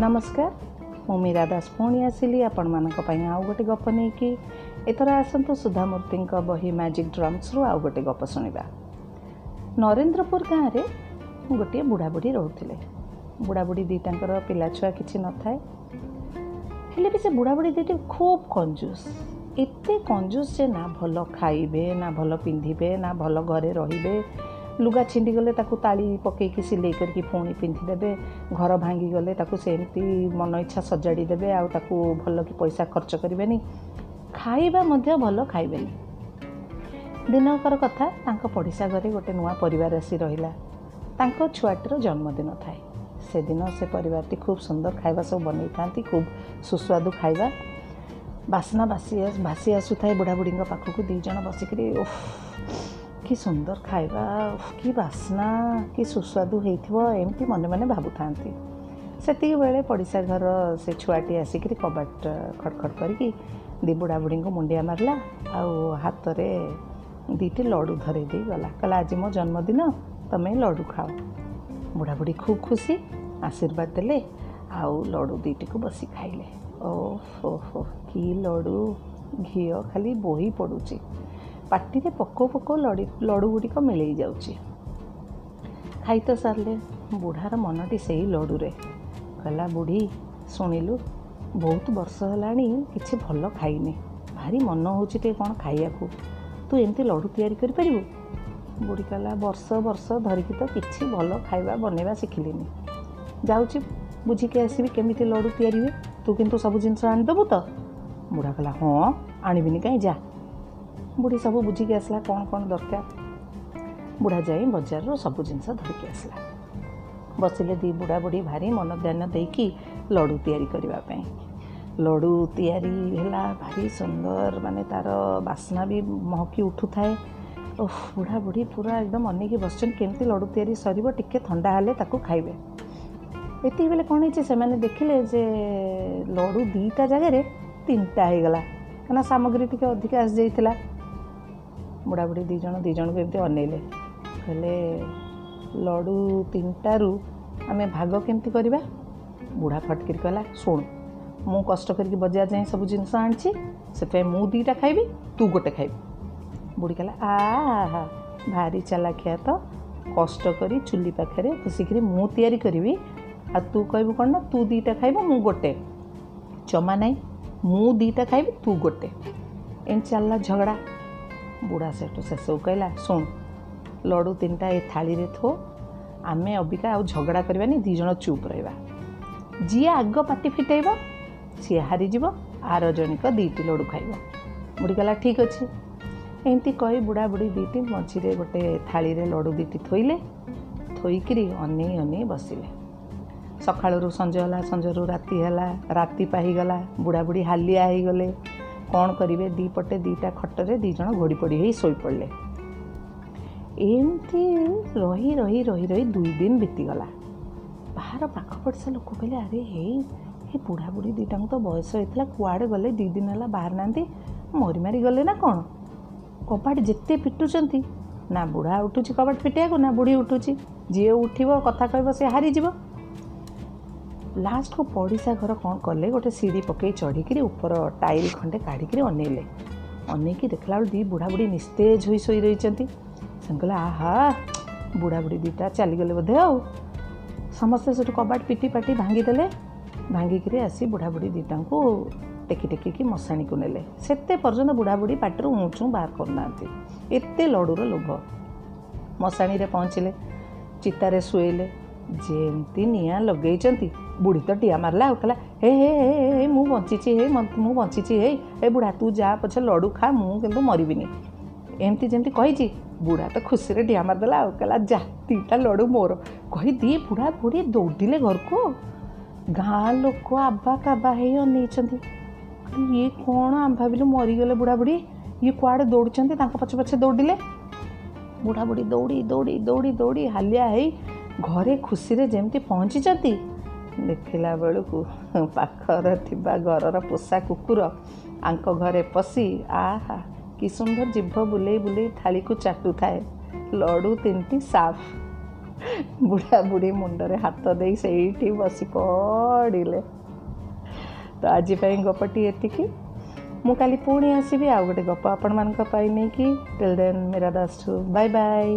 ନମସ୍କାର ମୁଁ ମୀରା ଦାସ ପୁଣି ଆସିଲି ଆପଣମାନଙ୍କ ପାଇଁ ଆଉ ଗୋଟେ ଗପ ନେଇକି। ଏଥର ଆସନ୍ତୁ ସୁଧାମୂର୍ତ୍ତିଙ୍କ ବହି ମ୍ୟାଜିକ୍ ଡ୍ରମ୍ସରୁ ଆଉ ଗୋଟେ ଗପ ଶୁଣିବା। ନରେନ୍ଦ୍ରପୁର ଗାଁରେ ଗୋଟିଏ ବୁଢ଼ାବୁଢ଼ୀ ରହୁଥିଲେ। ବୁଢ଼ାବୁଢ଼ୀ ଦୁଇଟାଙ୍କର ପିଲାଛୁଆ କିଛି ନଥାଏ। ହେଲେ ବି ସେ ବୁଢ଼ାବୁଢ଼ୀ ଦୁଇଟି ଖୁବ୍ କଞ୍ଜୁସ୍ ଏତେ କଞ୍ଜୁସ୍ ଯେ ନା ଭଲ ଖାଇବେ ନା ଭଲ ପିନ୍ଧିବେ ନା ଭଲ ଘରେ ରହିବେ ଲୁଗା ଛିଣ୍ଡିଗଲେ ତାକୁ ତାଳି ପକେଇକି ସିଲେଇ କରିକି ପୁଣି ପିନ୍ଧିଦେବେ। ଘର ଭାଙ୍ଗିଗଲେ ତାକୁ ସେମିତି ମନ ଇଚ୍ଛା ସଜାଡ଼ି ଦେବେ ଆଉ ତାକୁ ଭଲ କି ପଇସା ଖର୍ଚ୍ଚ କରିବେନି। ଖାଇବା ମଧ୍ୟ ଭଲ ଖାଇବେନି। ଦିନକର କଥା ତାଙ୍କ ପଡ଼ିଶା ଘରେ ଗୋଟେ ନୂଆ ପରିବାର ଆସି ରହିଲା। ତାଙ୍କ ଛୁଆଟିର ଜନ୍ମଦିନ ଥାଏ। ସେଦିନ ସେ ପରିବାରଟି ଖୁବ୍ ସୁନ୍ଦର ଖାଇବା ସବୁ ବନେଇଥାନ୍ତି ଖୁବ୍ ସୁସ୍ୱାଦୁ ଖାଇବା। ବାସ୍ନା ବାସି ଭାସି ଆସୁଥାଏ ବୁଢ଼ାବୁଢ଼ୀଙ୍କ ପାଖକୁ ଦୁଇ ଜଣ ବସିକିରି ଓଃ କି ସୁନ୍ଦର ଖାଇବା କି ବାସ୍ନା କି ସୁସ୍ୱାଦୁ ହେଇଥିବ ଏମିତି ମନେ ମନେ ଭାବୁଥାନ୍ତି। ସେତିକି ବେଳେ ପଡ଼ିଶା ଘର ସେ ଛୁଆଟି ଆସିକିରି କବାଟ ଖଡ଼ଖଡ଼ କରିକି ଦି ବୁଢ଼ାବୁଢ଼ୀଙ୍କୁ ମୁଣ୍ଡିଆ ମାରିଲା ଆଉ ହାତରେ ଦୁଇଟି ଲଡ଼ୁ ଧରେଇ ଦେଇ ଗଲା। କହିଲା ଆଜି ମୋ ଜନ୍ମଦିନ ତୁମେ ଲଡ଼ୁ ଖାଅ। ବୁଢ଼ାବୁଢ଼ୀ ଖୁବ୍ ଖୁସି ଆଶୀର୍ବାଦ ଦେଲେ ଆଉ ଲଡ଼ୁ ଦୁଇଟିକୁ ବସି ଖାଇଲେ। ଓହୋ ହୋ କି ଲଡ଼ୁ! ଘିଅ ଖାଲି ବୋହି ପଡ଼ୁଛି। ପାଟିରେ ପୋକ ପୋକ ଲଡ଼ୁ ଗୁଡ଼ିକ ମିଳେଇ ଯାଉଛି। ଖାଇ ତ ସାରିଲେ ବୁଢ଼ାର ମନଟି ସେଇ ଲଡ଼ୁରେ। କହିଲା ବୁଢ଼ୀ ଶୁଣିଲୁ ବହୁତ ବର୍ଷ ହେଲାଣି କିଛି ଭଲ ଖାଇନି। ଭାରି ମନ ହେଉଛି ଟିକେ କ'ଣ ଖାଇବାକୁ। ତୁ ଏମିତି ଲଡ଼ୁ ତିଆରି କରିପାରିବୁ? ବୁଢ଼ୀ କହିଲା ବର୍ଷ ବର୍ଷ ଧରିକି ତ କିଛି ଭଲ ଖାଇବା ବନେଇବା ଶିଖିଲିନି। ଯାଉଛି ବୁଝିକି ଆସିବି କେମିତି ଲଡ଼ୁ ତିଆରି ହୁଏ। ତୁ କିନ୍ତୁ ସବୁ ଜିନିଷ ଆଣିଦେବୁ ତ? ବୁଢ଼ା କହିଲା ହଁ ଆଣିବିନି କାହିଁ ଯା। ବୁଢ଼ୀ ସବୁ ବୁଝିକି ଆସିଲା କ'ଣ କ'ଣ ଦରକାର? ବୁଢ଼ା ଯାଇ ବଜାରରୁ ସବୁ ଜିନିଷ ଧରିକି ଆସିଲା। ବସିଲେ ଦୁଇ ବୁଢ଼ା ବୁଢ଼ୀ ଭାରି ମନ ଧ୍ୟାନ ଦେଇକି ଲଡ଼ୁ ତିଆରି କରିବା ପାଇଁ। ଲଡ଼ୁ ତିଆରି ହେଲା ଭାରି ସୁନ୍ଦର ମାନେ ତା'ର ବାସ୍ନା ବି ମହକି ଉଠୁଥାଏ। ଓହ ବୁଢ଼ା ବୁଢ଼ୀ ପୁରା ଏକଦମ ଅନେଇକି ବସିଛନ୍ତି କେମିତି ଲଡ଼ୁ ତିଆରି ସରିବ ଟିକେ ଥଣ୍ଡା ହେଲେ ତାକୁ ଖାଇବେ। ଏତିକି ବେଳେ କ'ଣ ହେଇଛି ସେମାନେ ଦେଖିଲେ ଯେ ଲଡ଼ୁ ଦୁଇଟା ଜାଗାରେ ତିନିଟା ହେଇଗଲା। କାହିଁକିନା ସାମଗ୍ରୀ ଟିକେ ଅଧିକା ଆସିଯାଇଥିଲା। ବୁଢ଼ାବୁଢ଼ୀ ଦୁଇ ଜଣ ଦୁଇ ଜଣକୁ ଏମିତି ଅନେଇଲେ। କହିଲେ ଲଡ଼ୁ ତିନିଟାରୁ ଆମେ ଭାଗ କେମିତି କରିବା? ବୁଢ଼ା ଫଟକିରି କହିଲା ଶୁଣୁ ମୁଁ କଷ୍ଟ କରିକି ବଜାର ଯାଇ ସବୁ ଜିନିଷ ଆଣିଛି ସେଥିପାଇଁ ମୁଁ ଦୁଇଟା ଖାଇବି ତୁ ଗୋଟେ ଖାଇବୁ। ବୁଢ଼ୀ କହିଲା ଆ ଭାରି ଚାଲାଖିଆ ତ କଷ୍ଟ କରି ଚୁଲି ପାଖରେ ବସିକିରି ମୁଁ ତିଆରି କରିବି ଆଉ ତୁ କହିବୁ କ'ଣ ନା ତୁ ଦୁଇଟା ଖାଇବୁ ମୁଁ ଗୋଟେ। ଜମା ନାହିଁ ମୁଁ ଦୁଇଟା ଖାଇବି ତୁ ଗୋଟେ। ଏମିତି ଚାଲିଲା ଝଗଡ଼ା। ବୁଢ଼ା ସେଠୁ ଶେଷକୁ କହିଲା ଶୁଣ ଲଡ଼ୁ ତିନିଟା ଏ ଥାଳିରେ ଥୋ ଆମେ ଅବିକା ଆଉ ଝଗଡ଼ା କରିବାନି ଦୁଇ ଜଣ ଚୁପ୍ ରହିବା। ଯିଏ ଆଗ ପାଟି ଫିଟେଇବ ସିଏ ହାରିଯିବ ଆର ଜଣିକ ଦୁଇଟି ଲଡ଼ୁ ଖାଇବ। ବୁଢ଼ୀ କହିଲା ଠିକ୍ ଅଛି। ଏମିତି କହି ବୁଢ଼ା ବୁଢ଼ୀ ଦୁଇଟି ମଝିରେ ଗୋଟେ ଥାଳିରେ ଲଡ଼ୁ ଦୁଇଟି ଥୋଇଲେ ଥୋଇକିରି ଅନେଇ ଅନେଇ ବସିଲେ। ସକାଳରୁ ସଞ୍ଜ ହେଲା ସଞ୍ଜରୁ ରାତି ହେଲା ରାତି ପାହିଗଲା ବୁଢ଼ାବୁଢ଼ୀ ହାଲିଆ ହେଇଗଲେ। କ'ଣ କରିବେ? ଦୁଇ ପଟେ ଦୁଇଟା ଖଟରେ ଦୁଇ ଜଣ ଘୋଡ଼ି ପଡ଼ି ହେଇ ଶୋଇପଡ଼ିଲେ। ଏମିତି ରହି ରହି ରହି ରହି ଦୁଇ ଦିନ ବିତିଗଲା। ବାହାର ପାଖ ପଡ଼ିଶା ଲୋକ କହିଲେ ଆରେ ହେଇ ଏ ବୁଢ଼ାବୁଢ଼ୀ ଦୁଇଟାଙ୍କୁ ତ ବୟସ ହେଇଥିଲା କୁଆଡ଼େ ଗଲେ? ଦୁଇ ଦିନ ହେଲା ବାହାରି ନାହାନ୍ତି ମରି ମାରି ଗଲେ ନା କ'ଣ? କବାଟ ଯେତେ ପିଟୁଛନ୍ତି। ନା ବୁଢ଼ା ଉଠୁଛି କବାଟ ଫିଟେଇବାକୁ ନା ବୁଢ଼ୀ ଉଠୁଛି। ଯିଏ ଉଠିବ କଥା କହିବ ସେ ହାରିଯିବ। ଲାଷ୍ଟକୁ ପଡ଼ିଶା ଘର କ'ଣ କଲେ? ଗୋଟେ ସିଡ଼ି ପକେଇ ଚଢ଼ିକିରି ଉପର ଟାଇଲ୍ ଖଣ୍ଡେ କାଢ଼ିକିରି ଅନେଇଲେ। ଅନେଇକି ଦେଖିଲା ବେଳକୁ ଦୁଇ ବୁଢ଼ାବୁଢ଼ୀ ନିସ୍ତେଜ ହୋଇ ଶୋଇ ରହିଛନ୍ତି। ସେ କହିଲେ ଆହା ବୁଢ଼ାବୁଢ଼ୀ ଦୁଇଟା ଚାଲିଗଲେ ବୋଧେ ଆଉ। ସମସ୍ତେ ସେଠୁ କବାଟ ପିଟି ପାଟି ଭାଙ୍ଗିଦେଲେ। ଭାଙ୍ଗିକିରି ଆସି ବୁଢ଼ାବୁଢ଼ୀ ଦୁଇଟାଙ୍କୁ ଟେକି ଟେକିକି ମଶାଣିକୁ ନେଲେ। ସେତେ ପର୍ଯ୍ୟନ୍ତ ବୁଢ଼ାବୁଢ଼ୀ ପାଟିରୁ ଉଁଚୁଁ ବାହାର କରୁନାହାନ୍ତି। ଏତେ ଲଡ଼ୁର ଲୋଭ। ମଶାଣିରେ ପହଞ୍ଚିଲେ ଚିତାରେ ଶୋଇଲେ ଯେମିତି ନିଆଁ ଲଗେଇଛନ୍ତି ବୁଢ଼ୀ ତ ଟିଆ ମାରିଲା ଆଉ କହିଲା ହେ ହେ ହେ ହେ ମୁଁ ବଞ୍ଚିଛି ହେ ମୁଁ ବଞ୍ଚିଛି ହେ ଏ ବୁଢ଼ା ତୁ ଯା ପଛେ ଲଡ଼ୁ ଖା ମୁଁ କିନ୍ତୁ ମରିବିନି। ଏମିତି ଯେମିତି କହିଛି ବୁଢ଼ା ତ ଖୁସିରେ ଡିଆ ମାରିଦେଲା ଆଉ କହିଲା ଯା ଦୁଇଟା ଲଡ଼ୁ ମୋର। କହି ଦିଏ ବୁଢ଼ା ବୁଢ଼ୀ ଦୌଡ଼ିଲେ ଘରକୁ। ଗାଁ ଲୋକ ଆବା କାବା ହେଇ ଅନେଇଛନ୍ତି। ଇଏ କ'ଣ ଆମେ ଭାବିଲୁ ମରିଗଲେ ବୁଢ଼ା ବୁଢ଼ୀ? ଇଏ କୁଆଡ଼େ ଦୌଡ଼ୁଛନ୍ତି ତାଙ୍କ ପଛେ ପଛେ ଦୌଡ଼ିଲେ? ବୁଢ଼ା ବୁଢ଼ୀ ଦୌଡ଼ି ଦୌଡ଼ି ଦୌଡ଼ି ଦୌଡ଼ି ହାଲିଆ ହେଇ ଘରେ ଖୁସିରେ ଯେମିତି ପହଞ୍ଚିଛନ୍ତି। ଦେଖିଲା ବେଳକୁ ପାଖରେ ଥିବା ଘରର ପୋଷା କୁକୁର ଆଙ୍କ ଘରେ ପଶି ଆହା କି ସୁନ୍ଦର ଜିଭ ବୁଲେଇ ବୁଲେଇ ଥାଳିକୁ ଚାଟୁଥାଏ। ଲଡ଼ୁ ତିନିଟି ସାଫ୍। ବୁଢ଼ା ବୁଢ଼ୀ ମୁଣ୍ଡରେ ହାତ ଦେଇ ସେଇଠି ବସି ପଡ଼ିଲେ। ତ ଆଜି ପାଇଁ ଗପଟି ଏତିକି। ମୁଁ କାଲି ପୁଣି ଆସିବି। ଆଉ ଗୋଟେ ଗପ ଆପଣମାନଙ୍କ ପାଇଁ ନେଇକି। Till then Meera Das bye bye